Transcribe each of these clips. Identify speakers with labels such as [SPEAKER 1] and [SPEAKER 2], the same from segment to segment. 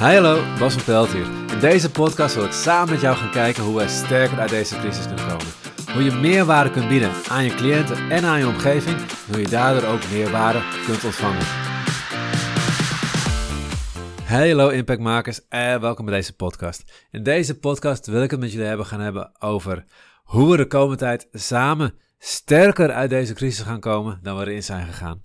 [SPEAKER 1] hallo, Bas van Pelt hier. In deze podcast wil ik samen met jou gaan kijken hoe wij sterker uit deze crisis kunnen komen. Hoe je meerwaarde kunt bieden aan je cliënten en aan je omgeving. En hoe je daardoor ook meerwaarde kunt ontvangen. Hallo impactmakers en welkom bij deze podcast. In deze podcast wil ik het met jullie hebben gaan hebben over hoe we de komende tijd samen sterker uit deze crisis gaan komen dan we erin zijn gegaan.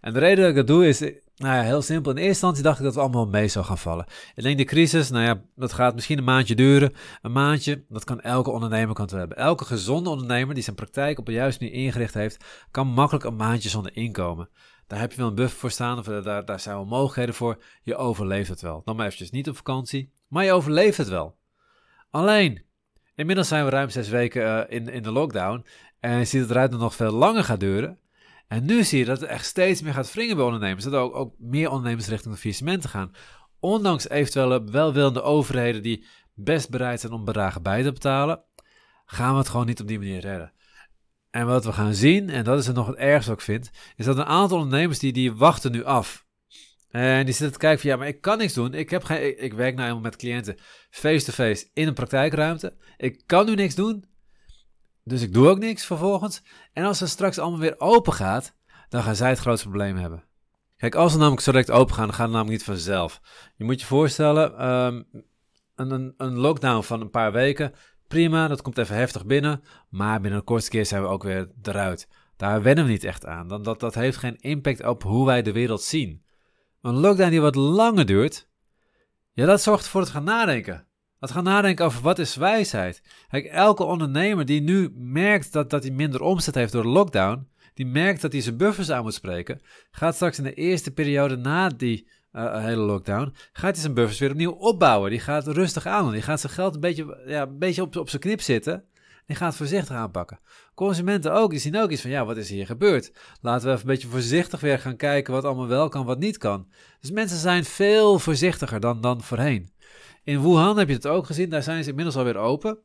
[SPEAKER 1] En de reden dat ik dat doe is, nou ja, heel simpel. In eerste instantie dacht ik dat we allemaal mee zou gaan vallen. Ik denk de crisis, nou ja, dat gaat misschien een maandje duren. Een maandje, dat kan elke ondernemer kan het hebben. Elke gezonde ondernemer die zijn praktijk op de juiste manier ingericht heeft, kan makkelijk een maandje zonder inkomen. Daar heb je wel een buffer voor staan, of daar, daar zijn wel mogelijkheden voor. Je overleeft het wel. Dan maar eventjes niet op vakantie, maar je overleeft het wel. Alleen, inmiddels zijn we ruim zes weken uh, in, in de lockdown en ziet het eruit dat het nog veel langer gaat duren. En nu zie je dat het echt steeds meer gaat wringen bij ondernemers. Dat ook, ook meer ondernemers richting de faillissement gaan. Ondanks eventuele welwillende overheden die best bereid zijn om bedragen bij te betalen, gaan we het gewoon niet op die manier redden. En wat we gaan zien, en dat is het nog het ergste wat ik vind, is dat een aantal ondernemers die, die wachten nu af. En die zitten te kijken van ja, maar ik kan niks doen. Ik, heb geen, ik, ik werk nou helemaal met cliënten face-to-face -face in een praktijkruimte. Ik kan nu niks doen. Dus ik doe ook niks vervolgens. En als het straks allemaal weer open gaat, dan gaan zij het grootste probleem hebben. Kijk, als we namelijk zo direct open gaan, dan gaat het namelijk niet vanzelf. Je moet je voorstellen, um, een, een, lockdown van een paar weken, prima, dat komt even heftig binnen. Maar binnen een kortste keer zijn we ook weer eruit. Daar wennen we niet echt aan. Dan, dat, dat heeft geen impact op hoe wij de wereld zien. Een lockdown die wat langer duurt, ja, dat zorgt dat we gaan nadenken. Dat gaan nadenken over wat is wijsheid. Kijk, elke ondernemer die nu merkt dat, dat hij minder omzet heeft door de lockdown, die merkt dat hij zijn buffers aan moet spreken, gaat straks in de eerste periode na die uh, hele lockdown, gaat hij zijn buffers weer opnieuw opbouwen. Die gaat rustig aan, die gaat zijn geld een beetje, ja, een beetje op, op zijn knip zitten. Die gaat voorzichtig aanpakken. Consumenten ook, die zien ook iets van, ja, wat is hier gebeurd? Laten we even een beetje voorzichtig weer gaan kijken wat allemaal wel kan, wat niet kan. Dus mensen zijn veel voorzichtiger dan, dan voorheen. In Wuhan heb je het ook gezien, daar zijn ze inmiddels alweer open.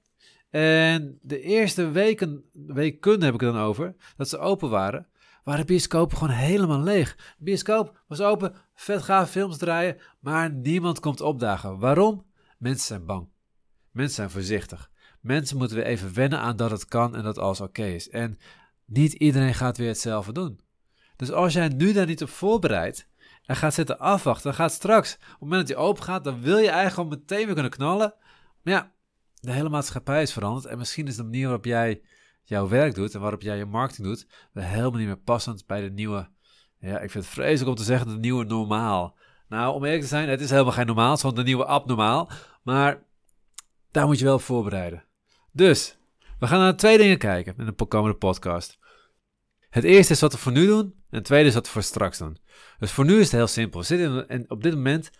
[SPEAKER 1] En de eerste weken, weken heb ik het dan over, dat ze open waren, waren bioscopen gewoon helemaal leeg. De bioscoop was open, vet gaaf films draaien, maar niemand komt opdagen. Waarom? Mensen zijn bang. Mensen zijn voorzichtig. Mensen moeten weer even wennen aan dat het kan en dat alles oké is. En niet iedereen gaat weer hetzelfde doen. Dus als jij nu daar niet op voorbereidt, gaat zitten afwachten. Dan gaat straks, op het moment dat hij open gaat, dan wil je eigenlijk gewoon meteen weer kunnen knallen. Maar ja, de hele maatschappij is veranderd. En misschien is de manier waarop jij jouw werk doet en waarop jij je marketing doet, helemaal niet meer passend bij de nieuwe, ja, ik vind het vreselijk om te zeggen, de nieuwe normaal. Nou, om eerlijk te zijn, het is helemaal geen normaal, het is de nieuwe abnormaal. Maar daar moet je wel op voorbereiden. Dus, we gaan naar twee dingen kijken in de komende podcast. Het eerste is wat we voor nu doen. En tweede is we voor straks doen. Dus voor nu is het heel simpel. We zitten in, op dit moment.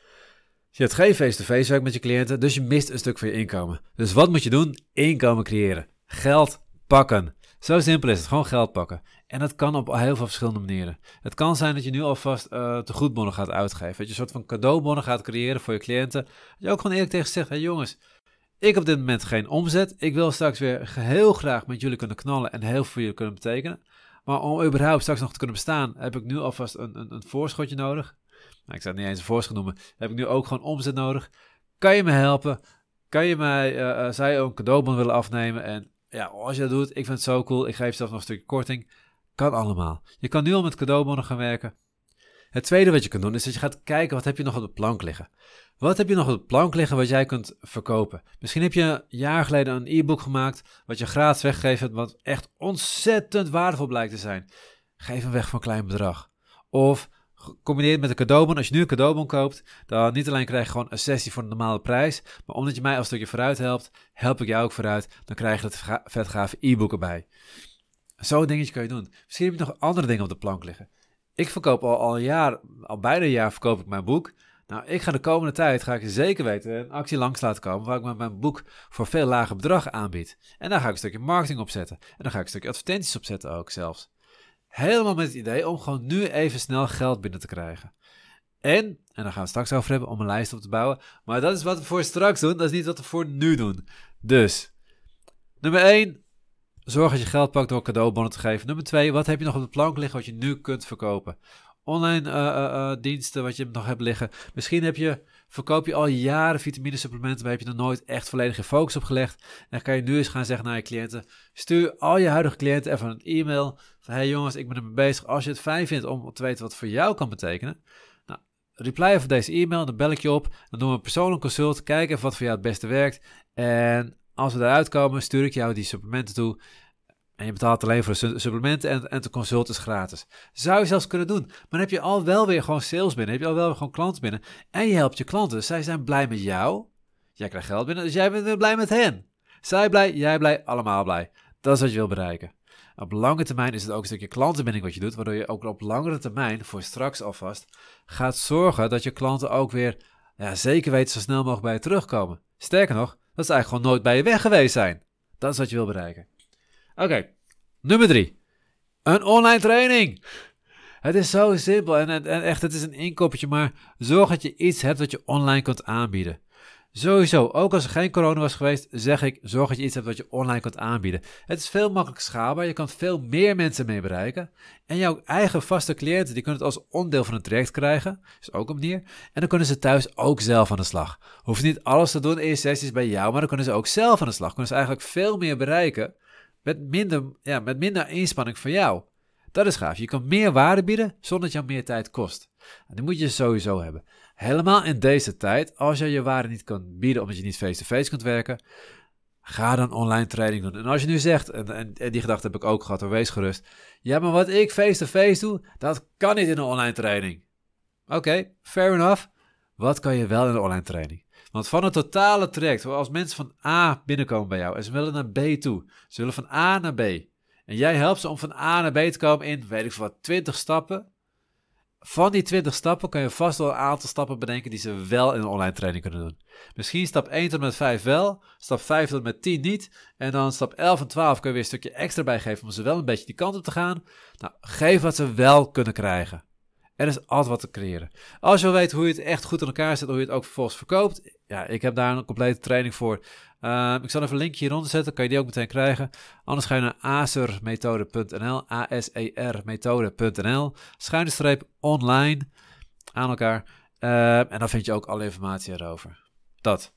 [SPEAKER 1] Je hebt geen face-to-face werk met je cliënten, dus je mist een stuk van je inkomen. Dus wat moet je doen? Inkomen creëren. Geld pakken. Zo simpel is het. Gewoon geld pakken. En dat kan op heel veel verschillende manieren. Het kan zijn dat je nu alvast uh, te goedbonnen gaat uitgeven. Dat je een soort van cadeaubonnen gaat creëren voor je cliënten. Dat je ook gewoon eerlijk tegen zegt: hé hey jongens, ik heb op dit moment geen omzet. Ik wil straks weer heel graag met jullie kunnen knallen en heel veel voor jullie kunnen betekenen. Maar om überhaupt straks nog te kunnen bestaan, heb ik nu alvast een, een, een voorschotje nodig. Nou, ik zou het niet eens een voorschot noemen. Heb ik nu ook gewoon omzet nodig. Kan je me helpen? Kan je mij, uh, zij ook een cadeaubon willen afnemen? En ja, als je dat doet, ik vind het zo cool. Ik geef zelf nog een stukje korting. Kan allemaal. Je kan nu al met cadeaubonnen gaan werken. Het tweede wat je kunt doen, is dat je gaat kijken wat heb je nog op de plank liggen. Wat heb je nog op de plank liggen wat jij kunt verkopen? Misschien heb je een jaar geleden een e-book gemaakt wat je gratis weggeeft, wat echt ontzettend waardevol blijkt te zijn. Geef hem weg voor een klein bedrag. Of combineer met een cadeaubon. Als je nu een cadeaubon koopt, dan niet alleen krijg je gewoon een sessie voor een normale prijs, maar omdat je mij als stukje vooruit helpt, help ik jou ook vooruit. Dan krijg je het vetgave e-book erbij. Zo'n dingetje kan je doen. Misschien heb je nog andere dingen op de plank liggen. Ik verkoop al, al een jaar, al bijna een jaar verkoop ik mijn boek. Nou, ik ga de komende tijd, ga ik zeker weten, een actie langs laten komen waar ik mijn boek voor veel lager bedrag aanbied. En daar ga ik een stukje marketing op zetten. En dan ga ik een stukje advertenties op zetten ook zelfs. Helemaal met het idee om gewoon nu even snel geld binnen te krijgen. En, en daar gaan we straks over hebben om een lijst op te bouwen. Maar dat is wat we voor straks doen, dat is niet wat we voor nu doen. Dus, nummer 1, zorg dat je geld pakt door cadeaubonnen te geven. Nummer 2, wat heb je nog op de plank liggen wat je nu kunt verkopen? online eh, eh, eh, diensten wat je nog hebt liggen. Misschien heb je, verkoop je al jaren vitamine supplementen, maar heb je er nooit echt volledig je focus op gelegd. Dan kan je nu eens gaan zeggen naar je cliënten, stuur al je huidige cliënten even een e-mail van hey jongens, ik ben ermee bezig. Als je het fijn vindt om te weten wat voor jou kan betekenen, nou, reply even deze e-mail, dan bel ik je op, dan doen we een persoonlijk consult, kijken even wat voor jou het beste werkt. En als we eruit komen, stuur ik jou die supplementen toe. En je betaalt alleen voor de supplementen en, en de consult is gratis. Zou je zelfs kunnen doen. Maar dan heb je al wel weer gewoon sales binnen. Heb je al wel weer gewoon klanten binnen. En je helpt je klanten. Zij zijn blij met jou. Jij krijgt geld binnen. Dus jij bent weer blij met hen. Zij blij, jij blij, allemaal blij. Dat is wat je wil bereiken. Op lange termijn is het ook een stukje klantenbinding wat je doet. Waardoor je ook op langere termijn, voor straks alvast, gaat zorgen dat je klanten ook weer ja, zeker weten zo snel mogelijk bij je terugkomen. Sterker nog, dat ze eigenlijk gewoon nooit bij je weg geweest zijn. Dat is wat je wil bereiken. Oké, nummer drie. Een online training. Het is zo simpel en, en, echt, het is een inkoppertje, maar zorg dat je iets hebt dat je online kunt aanbieden. Sowieso, ook als er geen corona was geweest, zeg ik, zorg dat je iets hebt wat je online kunt aanbieden. Het is veel makkelijker schaalbaar, je kan veel meer mensen mee bereiken. En jouw eigen vaste cliënten, die kunnen het als onderdeel van het traject krijgen, is ook een manier. En dan kunnen ze thuis ook zelf aan de slag. Hoeft niet alles te doen in sessies bij jou, maar dan kunnen ze ook zelf aan de slag. Kunnen ze eigenlijk veel meer bereiken met minder, ja, met minder inspanning van jou. Dat is gaaf. Je kan meer waarde bieden zonder dat jou meer tijd kost. En die moet je sowieso hebben. Helemaal in deze tijd, als je je waarde niet kan bieden omdat je niet face-to-face kunt werken, ga dan online training doen. En als je nu zegt, en, en, die gedachte heb ik ook gehad, wees gerust. Ja, maar wat ik face-to-face doe, dat kan niet in een online training. Oké, fair enough. Wat kan je wel in een online training? Want van het totale traject, als mensen van A binnenkomen bij jou en ze willen naar B toe, ze willen van A naar B. En jij helpt ze om van A naar B te komen in, weet ik wat, 20 stappen. Van die 20 stappen kan je vast wel een aantal stappen bedenken die ze wel in een online training kunnen doen. Misschien stap 1 tot met 5 wel, stap 5 tot met 10 niet. En dan stap 11 en 12 kun je weer een stukje extra bijgeven om ze wel een beetje die kant op te gaan. Nou, geef wat ze wel kunnen krijgen. Er is altijd wat te creëren. Als je wil weten hoe je het echt goed in elkaar zet, hoe je het ook vervolgens verkoopt. Ja, ik heb daar een complete training voor. Uh, ik zal even een linkje hieronder zetten, kan je die ook meteen krijgen. Anders ga je naar asermethode.nl, A-S-E-R-methode.nl, schuine streep online aan elkaar. Uh, en dan vind je ook alle informatie erover. Dat.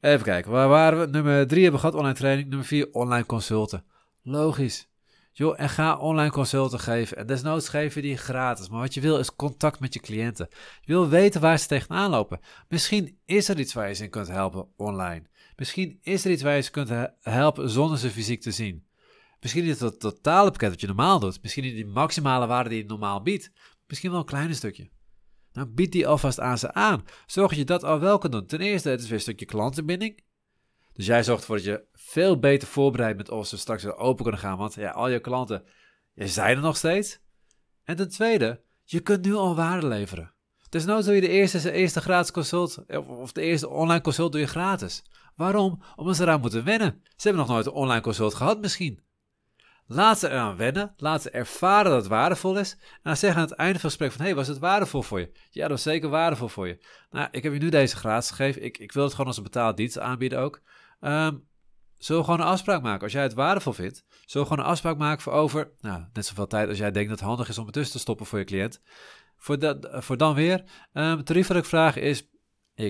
[SPEAKER 1] Even kijken, waar waren we? Nummer 3 hebben we gehad, online training. Nummer 4, online consulten. Logisch. Joh, en ga online consulten geven. En desnoods geven die gratis. Maar wat je wil is contact met je cliënten. Je wil weten waar ze tegenaan lopen. Misschien is er iets waar je ze in kunt helpen online. Misschien is er iets waar je ze kunt helpen zonder ze fysiek te zien. Misschien niet het totale pakket wat je normaal doet. Misschien niet die maximale waarde die je normaal biedt. Misschien wel een klein stukje. Nou, bied die alvast aan ze aan. Zorg dat je dat al wel kunt doen. Ten eerste, het is weer een stukje klantenbinding. Dus jij zorgt ervoor dat je veel beter voorbereid bent als ze straks weer open kunnen gaan. Want ja, al je klanten, je zijn er nog steeds. En ten tweede, je kunt nu al waarde leveren. Nou doe je de eerste, de eerste gratis consult, of de eerste online consult doe je gratis. Waarom? Omdat ze eraan moeten wennen. Ze hebben nog nooit een online consult gehad misschien. Laat ze eraan wennen, laat ze ervaren dat het waardevol is. En dan zeggen aan het einde van het gesprek van, hey, was het waardevol voor je? Ja, dat was zeker waardevol voor je. Nou, ik heb je nu deze gratis gegeven. Ik, ik wil het gewoon als een betaalde dienst aanbieden ook. Um, zullen gewoon een afspraak maken? Als jij het waardevol vindt, zullen gewoon een afspraak maken voor over, nou, net zoveel tijd als jij denkt dat het handig is om het tussen te stoppen voor je cliënt. Voor, dat, voor dan weer, um, tarief wat ik vraag is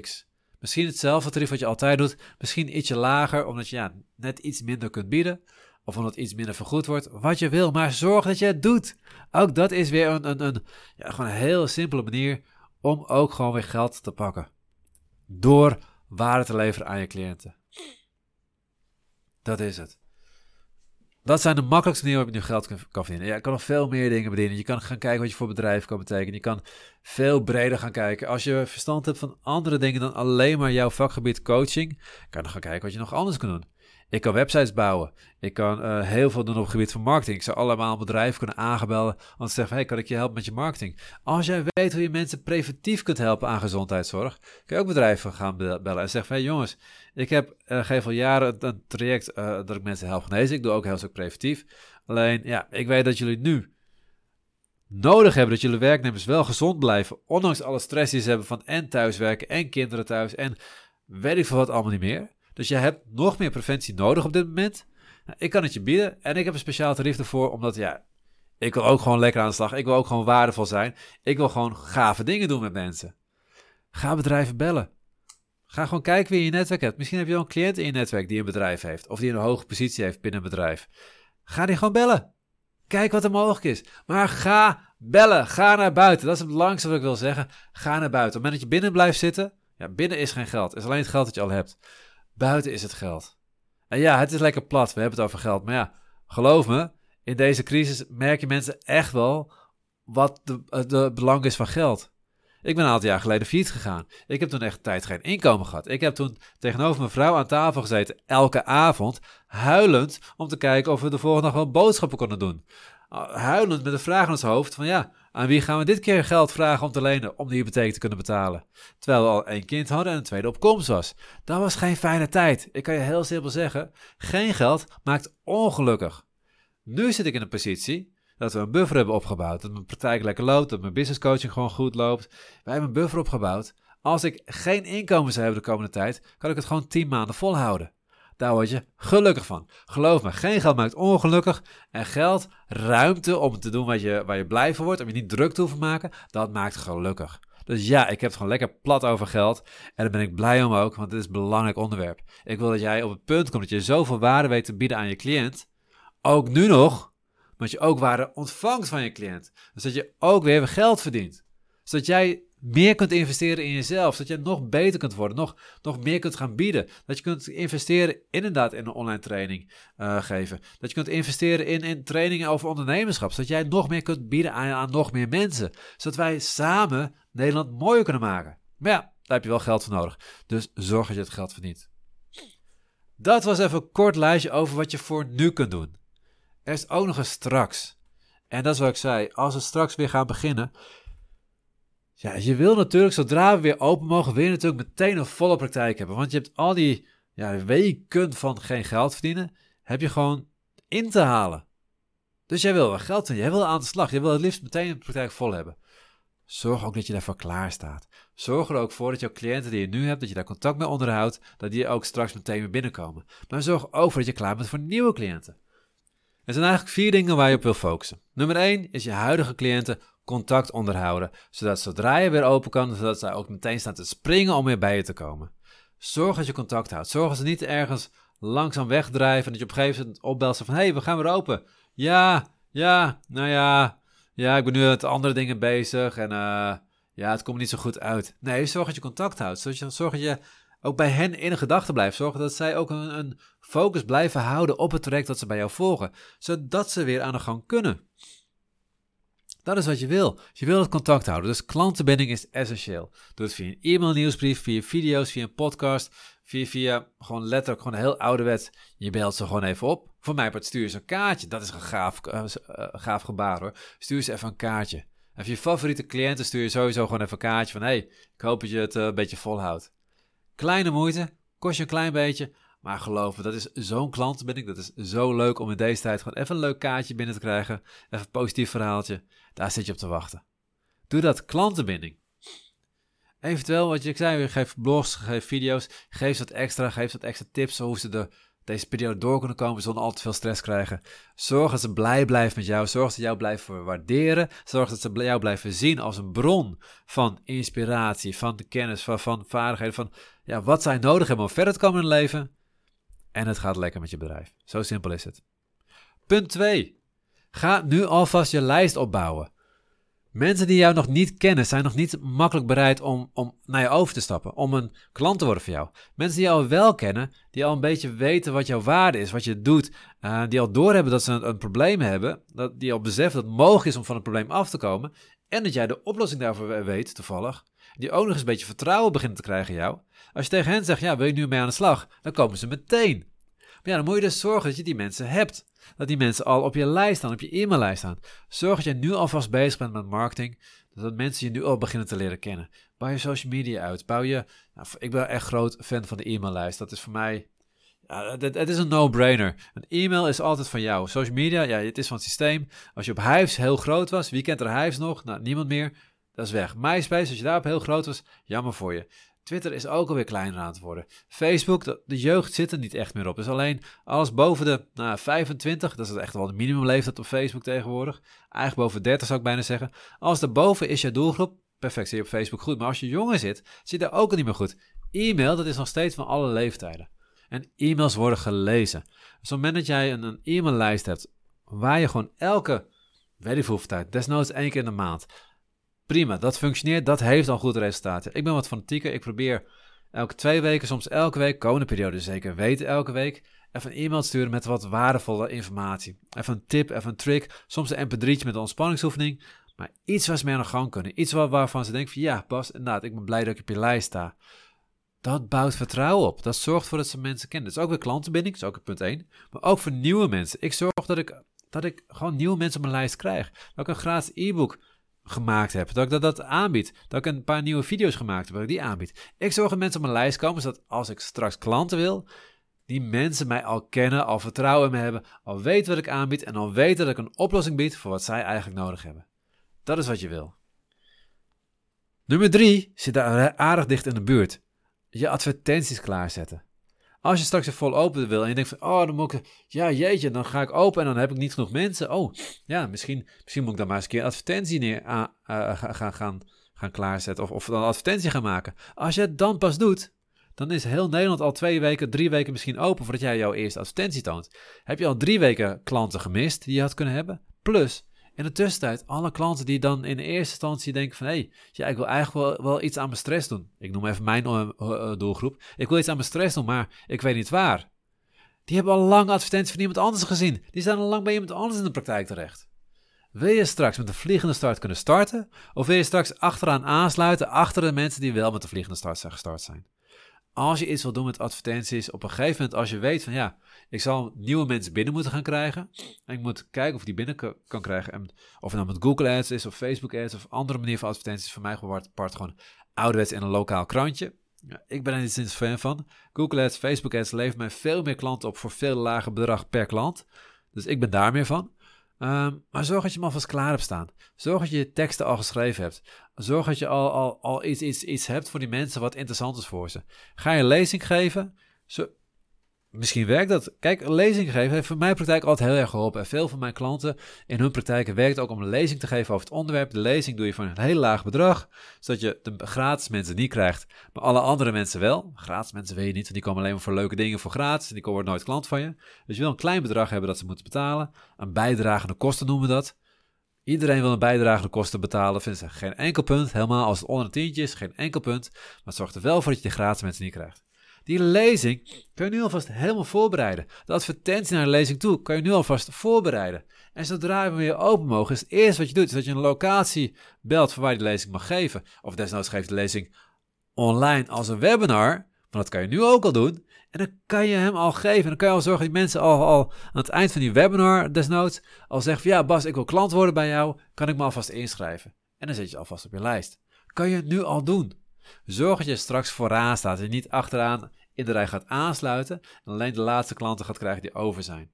[SPEAKER 1] X. Misschien hetzelfde tarief wat je altijd doet, misschien ietsje lager, omdat je ja, net iets minder kunt bieden. Of omdat iets minder vergoed wordt, wat je wil, maar zorg dat je het doet. Ook dat is weer een, een, een, ja, gewoon een heel simpele manier om ook gewoon weer geld te pakken. Door waarde te leveren aan je cliënten. Dat is het. Dat zijn de makkelijkste manieren waarop je nu geld kan verdienen. Ja, je kan nog veel meer dingen bedienen. Je kan gaan kijken wat je voor bedrijf kan betekenen. Je kan veel breder gaan kijken. Als je verstand hebt van andere dingen dan alleen maar jouw vakgebied coaching, kan je dan gaan kijken wat je nog anders kan doen. Ik kan websites bouwen. Ik kan uh, heel veel doen op het gebied van marketing. Ik zou allemaal bedrijven kunnen aangebellen om te zeggen: hey, kan ik je helpen met je marketing? Als jij weet hoe je mensen preventief kunt helpen aan gezondheidszorg, kun je ook bedrijven gaan bellen en zeggen: hey, jongens, ik heb uh, geef jaren een traject uh, dat ik mensen help genezen. Ik doe ook heel stuk preventief. Alleen, ja, ik weet dat jullie nu nodig hebben dat jullie werknemers wel gezond blijven, ondanks alle stress die ze hebben van en thuiswerken en kinderen thuis en weet ik veel wat allemaal niet meer. Dus je hebt nog meer preventie nodig op dit moment. Nou, ik kan het je bieden en ik heb een speciaal tarief ervoor, omdat ja, Ik wil ook gewoon lekker aan de slag. Ik wil ook gewoon waardevol zijn. Ik wil gewoon gave dingen doen met mensen. Ga bedrijven bellen. Ga gewoon kijken wie je netwerk hebt. Misschien heb je wel een cliënt in je netwerk die een bedrijf heeft. Of die een hoge positie heeft binnen een bedrijf. Ga die gewoon bellen. Kijk wat er mogelijk is. Maar ga bellen. Ga naar buiten. Dat is het belangrijkste wat ik wil zeggen. Ga naar buiten. Op het moment dat je binnen blijft zitten. Ja, binnen is geen geld. Het is alleen het geld dat je al hebt. Buiten is het geld. En ja, het is lekker plat. We hebben het over geld. Maar ja, geloof me. In deze crisis merken mensen echt wel wat de, de belang is van geld. Ik ben een aantal jaar geleden fiets gegaan. Ik heb toen echt tijd geen inkomen gehad. Ik heb toen tegenover mijn vrouw aan tafel gezeten, elke avond, huilend om te kijken of we de volgende dag wel boodschappen konden doen. Ah, huilend met een vraag in ons hoofd van ja, aan wie gaan we dit keer geld vragen om te lenen om de hypotheek te kunnen betalen? Terwijl we al één kind hadden en een tweede op komst was. Dat was geen fijne tijd. Ik kan je heel simpel zeggen, geen geld maakt ongelukkig. Nu zit ik in een positie dat we een buffer hebben opgebouwd. Dat mijn praktijk lekker loopt, dat mijn business coaching gewoon goed loopt. Wij hebben een buffer opgebouwd. Als ik geen inkomen zou hebben de komende tijd, kan ik het gewoon 10 maanden volhouden. Daar word je gelukkig van. Geloof me, geen geld maakt ongelukkig. En geld, ruimte om te doen wat je, waar je blij van wordt, om je niet druk te hoeven maken, dat maakt gelukkig. Dus ja, ik heb het gewoon lekker plat over geld. En daar ben ik blij om ook, want het is een belangrijk onderwerp. Ik wil dat jij op het punt komt dat je zoveel waarde weet te bieden aan je cliënt. Ook nu nog, maar dat je ook waarde ontvangt van je cliënt. Dus dat je ook weer geld verdient. Zodat jij meer kunt investeren in jezelf. Zodat je nog beter kunt worden. Nog, nog meer kunt gaan bieden. Dat je kunt investeren inderdaad in een online training uh, geven. Dat je kunt investeren in, in trainingen over ondernemerschap. Zodat jij nog meer kunt bieden aan, aan nog meer mensen. Zodat wij samen Nederland mooier kunnen maken. Maar ja, daar heb je wel geld voor nodig. Dus zorg dat je het geld verdient. Dat was even een kort lijstje over wat je voor nu kunt doen. Er is ook nog een straks. En dat is wat ik zei. Als we straks weer gaan beginnen. Ja, je wil natuurlijk, zodra we weer open mogen, weer natuurlijk meteen een volle praktijk hebben. Want je hebt al die ja, weken van geen geld verdienen, heb je gewoon in te halen. Dus jij wil wel geld verdienen, jij wil aan de slag, jij wil het liefst meteen een praktijk vol hebben. Zorg ook dat je daarvoor klaar staat. Zorg er ook voor dat jouw cliënten die je nu hebt, dat je daar contact mee onderhoudt, dat die ook straks meteen weer binnenkomen. Maar zorg ook voor dat je klaar bent voor nieuwe cliënten. Er zijn eigenlijk vier dingen waar je op wil focussen. Nummer 1 is je huidige cliënten contact onderhouden, zodat zodra je weer open kan, zodat zij ook meteen staan te springen om weer bij je te komen. Zorg dat je contact houdt. Zorg dat ze niet ergens langzaam wegdrijven en dat je op een gegeven moment opbelt van, hé, hey, we gaan weer open. Ja, ja, nou ja, ja, ik ben nu met andere dingen bezig en uh, ja, het komt niet zo goed uit. Nee, zorg dat je contact houdt. Zorg dat je ook bij hen in gedachten blijft. Zorgen dat zij ook een, een focus blijven houden op het traject dat ze bij jou volgen. Zodat ze weer aan de gang kunnen. Dat is wat je wil. Je wil het contact houden. Dus klantenbinding is essentieel. Doe het via een e-mail nieuwsbrief, via video's, via een podcast, via, via gewoon letterlijk gewoon heel ouderwet. Je belt ze gewoon even op. Voor mij part stuur ze een kaartje. Dat is een gaaf, uh, gaaf gebaar hoor. Stuur ze even een kaartje. En je favoriete cliënten stuur je sowieso gewoon even een kaartje van... hey, ik hoop dat je het uh, een beetje volhoudt. Kleine moeite, kost je een klein beetje, maar geloof me, dat is zo'n klant ik. Dat is zo leuk om in deze tijd gewoon even een leuk kaartje binnen te krijgen. Even een positief verhaaltje. Daar zit je op te wachten. Doe dat, klantenbinding. Eventueel, wat je zei, geef blogs, geef video's, geef wat extra, geef wat extra tips hoe ze de, deze periode door kunnen komen zonder al te veel stress krijgen. Zorg dat ze blij blijven met jou, zorg dat ze jou blijven waarderen, zorg dat ze jou blijven zien als een bron van inspiratie, van kennis, van, van vaardigheden, van ja, wat zij nodig hebben om verder te komen in het leven. En het gaat lekker met je bedrijf. Zo simpel is het. Punt 2. Ga nu alvast je lijst opbouwen. Mensen die jou nog niet kennen, zijn nog niet makkelijk bereid om, om naar je over te stappen, om een klant te worden voor jou. Mensen die jou wel kennen, die al een beetje weten wat jouw waarde is, wat je doet, uh, die al doorhebben dat ze een, een, probleem hebben, dat, die al beseffen dat het mogelijk is om van het probleem af te komen, en dat jij de oplossing daarvoor weet, toevallig, die ook nog eens een beetje vertrouwen beginnen te krijgen in jou. Als je tegen hen zegt, ja, wil je nu mee aan de slag? Dan komen ze meteen. Maar ja, dan moet je dus zorgen dat je die mensen hebt. Dat die mensen al op je lijst staan, op je e-maillijst staan. Zorg dat je nu alvast bezig bent met marketing. Dat mensen je nu al beginnen te leren kennen. Bouw je social media uit. Bouw je. Nou, ik ben echt groot fan van de e-maillijst. Dat is voor mij. Ja, het, het is een no-brainer. Een e-mail is altijd van jou. Social media, ja, het is van het systeem. Als je op Hives heel groot was, wie kent er Hives nog? Nou, niemand meer. Dat is weg. MySpace, als je daarop heel groot was, jammer voor je. Twitter is ook alweer kleiner aan het worden. Facebook, de, jeugd zit er niet echt meer op. Dus alleen alles boven de nou, 25, dat is echt wel de minimumleeftijd op Facebook tegenwoordig. Eigenlijk boven 30 zou ik bijna zeggen. Als daarboven is je doelgroep, perfect, zie je op Facebook goed. Maar als je jonger zit, zit je daar ook niet meer goed. E-mail, dat is nog steeds van alle leeftijden. En e-mails worden gelezen. Dus op het moment dat jij een, een e-maillijst hebt, waar je gewoon elke, weet ik hoeveel tijd, desnoods één keer in de maand, prima, dat functioneert, dat heeft al goed resultaten. Ik ben wat fanatieker, ik probeer elke twee weken, soms elke week, komende periode zeker weten elke week, even een e-mail sturen met wat waardevolle informatie. Even een tip, even een trick, soms een mp3'tje met een ontspanningsoefening, maar iets waar ze mee aan de gang kunnen. Iets waarvan ze denken van ja, pas, inderdaad, ik ben blij dat ik op je lijst sta. Dat bouwt vertrouwen op. Dat zorgt ervoor dat ze mensen kennen. Dat is ook weer klantenbinding, dat is ook punt 1. Maar ook voor nieuwe mensen. Ik zorg dat ik, dat ik gewoon nieuwe mensen op mijn lijst krijg. Dat ik een gratis e-book gemaakt heb. Dat ik dat, aanbied. Dat ik een paar nieuwe video's gemaakt heb, dat ik die aanbied. Ik zorg dat mensen op mijn lijst komen, zodat als ik straks klanten wil, die mensen mij al kennen, al vertrouwen in me hebben, al weten wat ik aanbied en al weten dat ik een oplossing bied voor wat zij eigenlijk nodig hebben. Dat is wat je wil. Nummer drie zit daar aardig dicht in de buurt. Je advertenties klaarzetten. Als je straks er vol open wil en je denkt van, oh, dan moet ik, ja jeetje, dan ga ik open en dan heb ik niet genoeg mensen. Oh, ja, misschien, misschien moet ik dan maar eens een keer een advertentie neer, gaan, gaan, gaan klaarzetten of, of dan een advertentie gaan maken. Als je het dan pas doet, dan is heel Nederland al twee weken, drie weken misschien open voordat jij jouw eerste advertentie toont. Heb je al drie weken klanten gemist die je had kunnen hebben? Plus, in de tussentijd, alle klanten die dan in eerste instantie denken van... hé, hey, ja, ik wil eigenlijk wel, wel iets aan mijn stress doen. Ik noem even mijn uh, doelgroep. Ik wil iets aan mijn stress doen, maar ik weet niet waar. Die hebben al lang advertenties van iemand anders gezien. Die staan al lang bij iemand anders in de praktijk terecht. Wil je straks met een vliegende start kunnen starten? Of wil je straks achteraan aansluiten achter de mensen die wel met de vliegende start zijn gestart zijn? Als je iets wil doen met advertenties, op een gegeven moment als je weet van ja, ik zal nieuwe mensen binnen moeten gaan krijgen. En ik moet kijken of ik die binnen kan krijgen. En of het nou met Google Ads is of Facebook Ads of andere manier van advertenties. Voor mij apart gewoon ouderwets in een lokaal krantje. Ja, ik ben er niet sinds fan van. Google Ads, Facebook Ads levert mij veel meer klanten op voor veel lager bedrag per klant. Dus ik ben daar meer van. Ehm, maar zorg dat je hem alvast klaar hebt staan. Zorg dat je je teksten al geschreven hebt. Zorg dat je al, al, al iets, iets, iets hebt voor die mensen wat interessant is voor ze. Ga je een lezing geven? Zo, Misschien werkt dat. Kijk, een lezing geven heeft voor mijn praktijk altijd heel erg geholpen. En veel van mijn klanten in hun praktijken werkt ook om een lezing te geven over het onderwerp. De lezing doe je voor een heel laag bedrag, zodat je de gratis mensen niet krijgt, maar alle andere mensen wel. Gratis mensen weet je niet, want die komen alleen maar voor leuke dingen voor gratis en die komen nooit klant van je. Dus je wil een klein bedrag hebben dat ze moeten betalen. Een bijdragende kosten noemen we dat. Iedereen wil een bijdragende kosten betalen, vindt ze geen enkel punt. Helemaal als het onder een tientje is, geen enkel punt. Maar het zorgt er wel voor dat je de gratis mensen niet krijgt. Die lezing kun je nu alvast helemaal voorbereiden. De advertentie naar de lezing toe kan je nu alvast voorbereiden. En zodra we weer open mogen, is het eerste wat je doet, is dat je een locatie belt voor waar je de lezing mag geven. Of desnoods geeft de lezing online als een webinar. Maar dat kan je nu ook al doen. En dan kan je hem al geven. En dan kan je al zorgen dat mensen al, aan het eind van die webinar desnoods al zeggen van ja Bas, ik wil klant worden bij jou. Kan ik me alvast inschrijven. En dan zet je alvast op je lijst. Kan je nu al doen. Zorg dat je straks vooraan staat en niet achteraan in de rij gaat aansluiten en alleen de laatste klanten gaat krijgen die over zijn.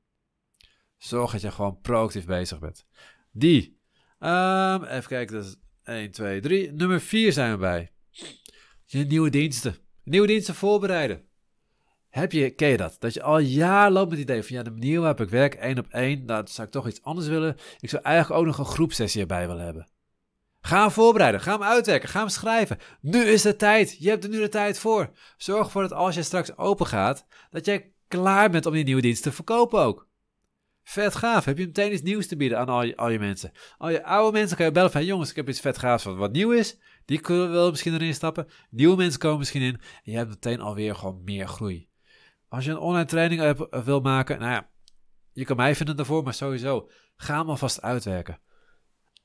[SPEAKER 1] Zorg dat je gewoon proactief bezig bent. Die. Um, even kijken, dat is 1, 2, 3. Nummer 4 zijn we bij. Je nieuwe diensten. Nieuwe diensten voorbereiden. Heb je, ken je dat? Dat je al jaar loopt met het idee van ja, de manier waarop ik werk, één op één, daar zou ik toch iets anders willen. Ik zou eigenlijk ook nog een groepsessie erbij willen hebben. Ga hem voorbereiden, ga hem uitwerken, ga hem schrijven. Nu is de tijd, je hebt er nu de tijd voor. Zorg ervoor dat als je straks open gaat, dat jij klaar bent om die nieuwe dienst te verkopen ook. Vet gaaf, heb je meteen iets nieuws te bieden aan al je, al je mensen. Al je oude mensen kan je bellen van, jongens, ik heb iets vet gaafs wat, wat nieuw is. Die kunnen wel misschien erin stappen. Nieuwe mensen komen misschien in. En je hebt meteen alweer gewoon meer groei. Als je een online training wil maken, nou ja, je kan mij vinden daarvoor, maar sowieso, ga hem alvast uitwerken.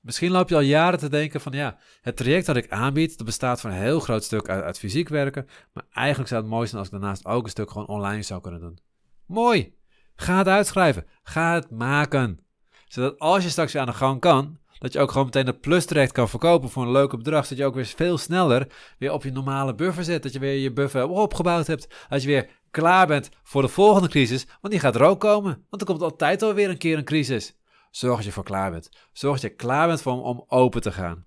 [SPEAKER 1] Misschien loop je al jaren te denken van ja, het traject dat ik aanbied, dat bestaat van een heel groot stuk uit, fysiek werken. Maar eigenlijk zou het mooi zijn als ik daarnaast ook een stuk gewoon online zou kunnen doen. Mooi! Ga het uitschrijven. Ga het maken. Zodat als je straks weer aan de gang kan, dat je ook gewoon meteen het plus traject kan verkopen voor een leuke bedrag. Zodat je ook weer veel sneller weer op je normale buffer zit. Dat je weer je buffer opgebouwd hebt. Dat je weer klaar bent voor de volgende crisis. Want die gaat er ook komen. Want er komt altijd alweer een keer een crisis. Zorg dat je voor klaar bent. Zorg dat je klaar bent voor om, om open te gaan.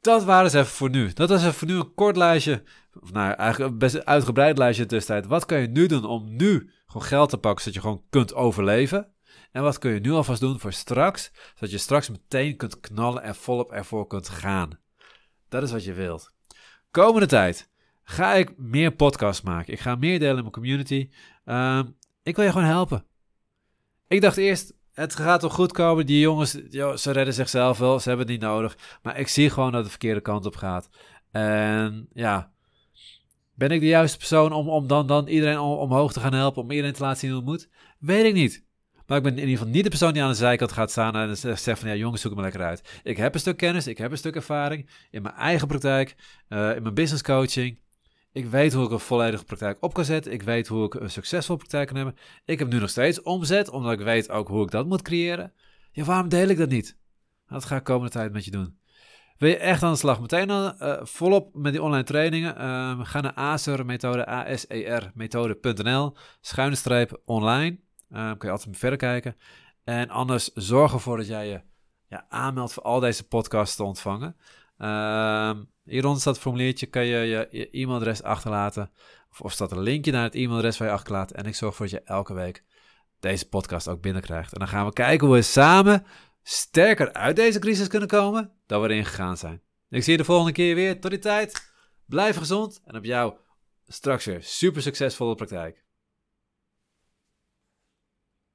[SPEAKER 1] Dat waren ze even voor nu. Dat was even voor nu een kort lijstje. Of nou, eigenlijk een best uitgebreid lijstje tussentijd. Wat kan je nu doen om nu gewoon geld te pakken, zodat je gewoon kunt overleven? En wat kun je nu alvast doen voor straks, zodat je straks meteen kunt knallen en volop ervoor kunt gaan? Dat is wat je wilt. Komende tijd ga ik meer podcasts maken. Ik ga meer delen in mijn community. Ehm, ik wil je gewoon helpen. Ik dacht eerst, het gaat toch goed komen. Die jongens, ze redden zichzelf wel. Ze hebben het niet nodig. Maar ik zie gewoon dat het de verkeerde kant op gaat. En ja, ben ik de juiste persoon om, om dan, dan iedereen omhoog te gaan helpen? Om iedereen te laten zien hoe het moet? Weet ik niet. Maar ik ben in ieder geval niet de persoon die aan de zijkant gaat staan en zegt van ja jongens, zoek maar lekker uit. Ik heb een stuk kennis, ik heb een stuk ervaring in mijn eigen praktijk, uh, in mijn business coaching. Ik weet hoe ik een volledige praktijk op kan zetten. Ik weet hoe ik een succesvolle praktijk kan hebben. Ik heb nu nog steeds omzet, omdat ik weet ook hoe ik dat moet creëren. Ja, waarom deel ik dat niet? Dat ga ik komende tijd met je doen. Wil je echt aan de slag? Meteen dan, uh, volop met die online trainingen. Uh, ga naar ASER-methode, A-S-E-R-methode.nl, schuine streep online. Uh, kun je altijd verder kijken. En anders zorg ervoor dat jij je ja, aanmeldt voor al deze podcasts te ontvangen. Uh, hieronder staat het formuliertje, kan je je, e-mailadres achterlaten. Of, of staat een linkje naar het e-mailadres waar je achterlaat. En ik zorg ervoor dat je elke week deze podcast ook binnenkrijgt. En dan gaan we kijken hoe we samen sterker uit deze crisis kunnen komen dan we erin gegaan zijn. Ik zie je de volgende keer weer. Tot die tijd, blijf gezond en op jou straks weer super succesvolle praktijk.